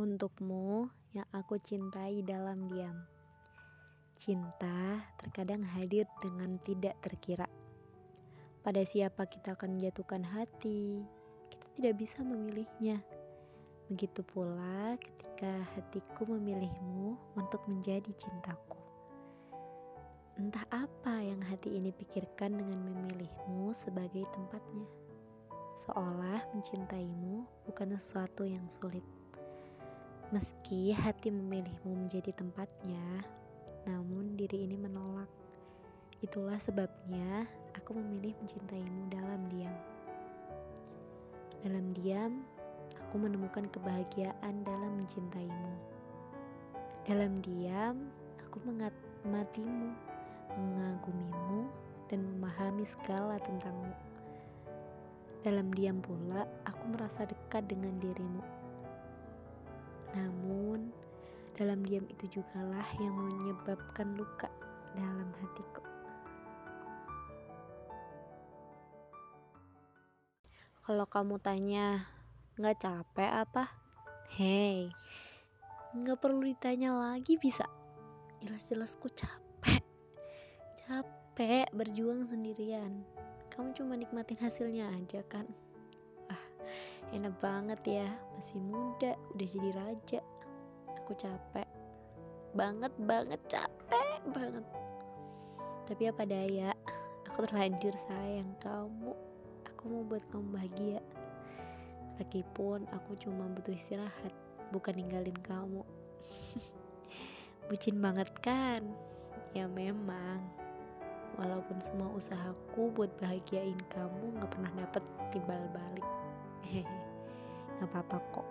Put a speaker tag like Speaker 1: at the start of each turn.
Speaker 1: untukmu yang aku cintai dalam diam. Cinta terkadang hadir dengan tidak terkira. Pada siapa kita akan menjatuhkan hati, kita tidak bisa memilihnya. Begitu pula ketika hatiku memilihmu untuk menjadi cintaku. Entah apa yang hati ini pikirkan dengan memilihmu sebagai tempatnya. Seolah mencintaimu bukan sesuatu yang sulit. Meski hati memilihmu menjadi tempatnya, namun diri ini menolak. Itulah sebabnya aku memilih mencintaimu dalam diam. Dalam diam, aku menemukan kebahagiaan dalam mencintaimu. Dalam diam, aku mengamatimu, mengagumimu, dan memahami segala tentangmu. Dalam diam pula, aku merasa dekat dengan dirimu namun, dalam diam itu jugalah yang menyebabkan luka dalam hatiku. Kalau kamu tanya, nggak capek apa? Hei, nggak perlu ditanya lagi bisa. Jelas-jelas ku capek. Capek berjuang sendirian. Kamu cuma nikmatin hasilnya aja kan? Enak banget ya. Masih muda udah jadi raja. Aku capek. Banget banget capek banget. Tapi apa daya? Aku terlanjur sayang kamu. Aku mau buat kamu bahagia. Lagipun aku cuma butuh istirahat bukan ninggalin kamu. Bucin banget kan? Ya memang. Walaupun semua usahaku buat bahagiain kamu gak pernah dapet timbal balik. hehe nggak apa-apa kok